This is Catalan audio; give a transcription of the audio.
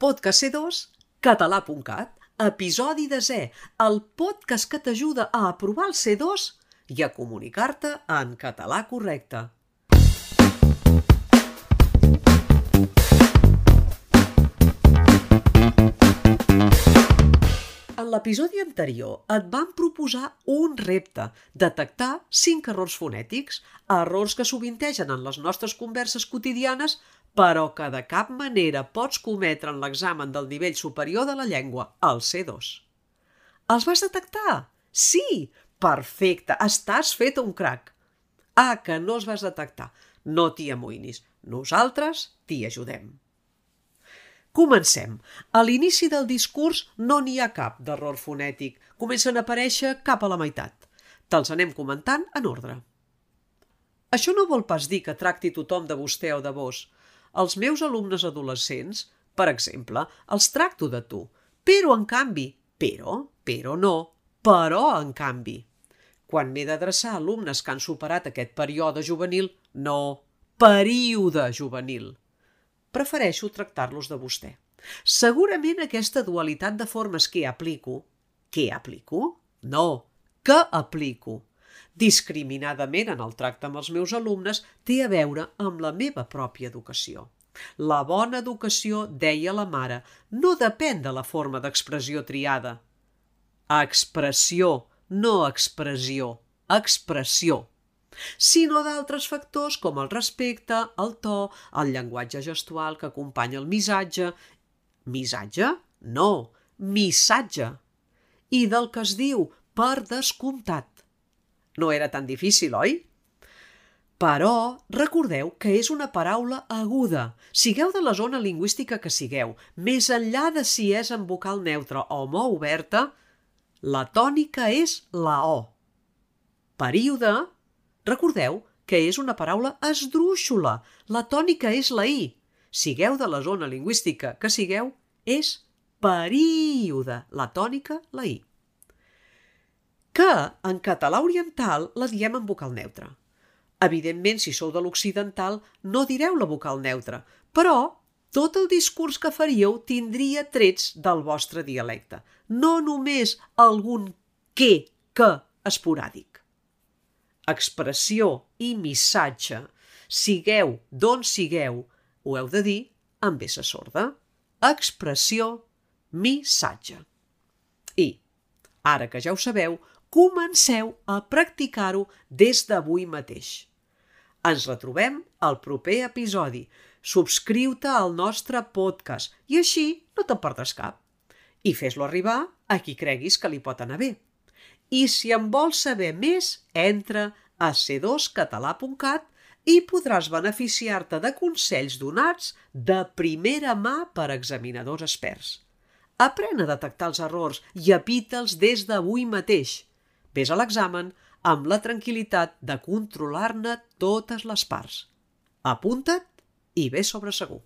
Podcast C2, català.cat, episodi de Z, el podcast que t'ajuda a aprovar el C2 i a comunicar-te en català correcte. L'episodi anterior et vam proposar un repte, detectar cinc errors fonètics, errors que sovintegen en les nostres converses quotidianes, però que de cap manera pots cometre en l'examen del nivell superior de la llengua, el C2. Els vas detectar? Sí! Perfecte! Estàs fet un crac! Ah, que no els vas detectar. No t'hi amoïnis. Nosaltres t'hi ajudem. Comencem. A l'inici del discurs no n'hi ha cap d'error fonètic. Comencen a aparèixer cap a la meitat. Te'ls anem comentant en ordre. Això no vol pas dir que tracti tothom de vostè o de vos. Els meus alumnes adolescents, per exemple, els tracto de tu. Però, en canvi, però, però no, però, en canvi. Quan m'he d'adreçar a alumnes que han superat aquest període juvenil, no, període juvenil prefereixo tractar-los de vostè. Segurament aquesta dualitat de formes que aplico... Què aplico? No, que aplico. Discriminadament en el tracte amb els meus alumnes té a veure amb la meva pròpia educació. La bona educació, deia la mare, no depèn de la forma d'expressió triada. Expressió, no expressió. Expressió sinó d'altres factors com el respecte, el to, el llenguatge gestual que acompanya el missatge. Missatge? No, missatge. I del que es diu per descomptat. No era tan difícil, oi? Però recordeu que és una paraula aguda. Sigueu de la zona lingüística que sigueu, més enllà de si és en vocal neutra o mo oberta, la tònica és la O. Període Recordeu que és una paraula esdrúixola. La tònica és la i. Sigueu de la zona lingüística que sigueu, és període. La tònica, la i. Que en català oriental la diem en vocal neutra. Evidentment, si sou de l'occidental, no direu la vocal neutra, però tot el discurs que faríeu tindria trets del vostre dialecte, no només algun què, que esporàdic expressió i missatge, sigueu d'on sigueu, ho heu de dir amb essa sorda. Expressió, missatge. I, ara que ja ho sabeu, comenceu a practicar-ho des d'avui mateix. Ens retrobem al proper episodi. Subscriu-te al nostre podcast i així no te'n perdràs cap. I fes-lo arribar a qui creguis que li pot anar bé. I si en vols saber més, entra a c2català.cat i podràs beneficiar-te de consells donats de primera mà per examinadors experts. Aprèn a detectar els errors i evita'ls des d'avui mateix. Ves a l'examen amb la tranquil·litat de controlar-ne totes les parts. Apunta't i ves sobre segur.